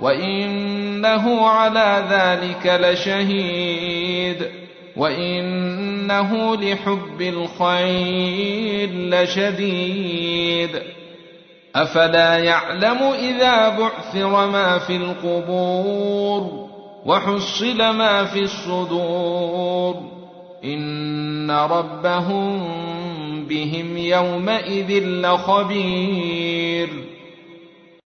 وانه على ذلك لشهيد وانه لحب الخير لشديد افلا يعلم اذا بعثر ما في القبور وحصل ما في الصدور ان ربهم بهم يومئذ لخبير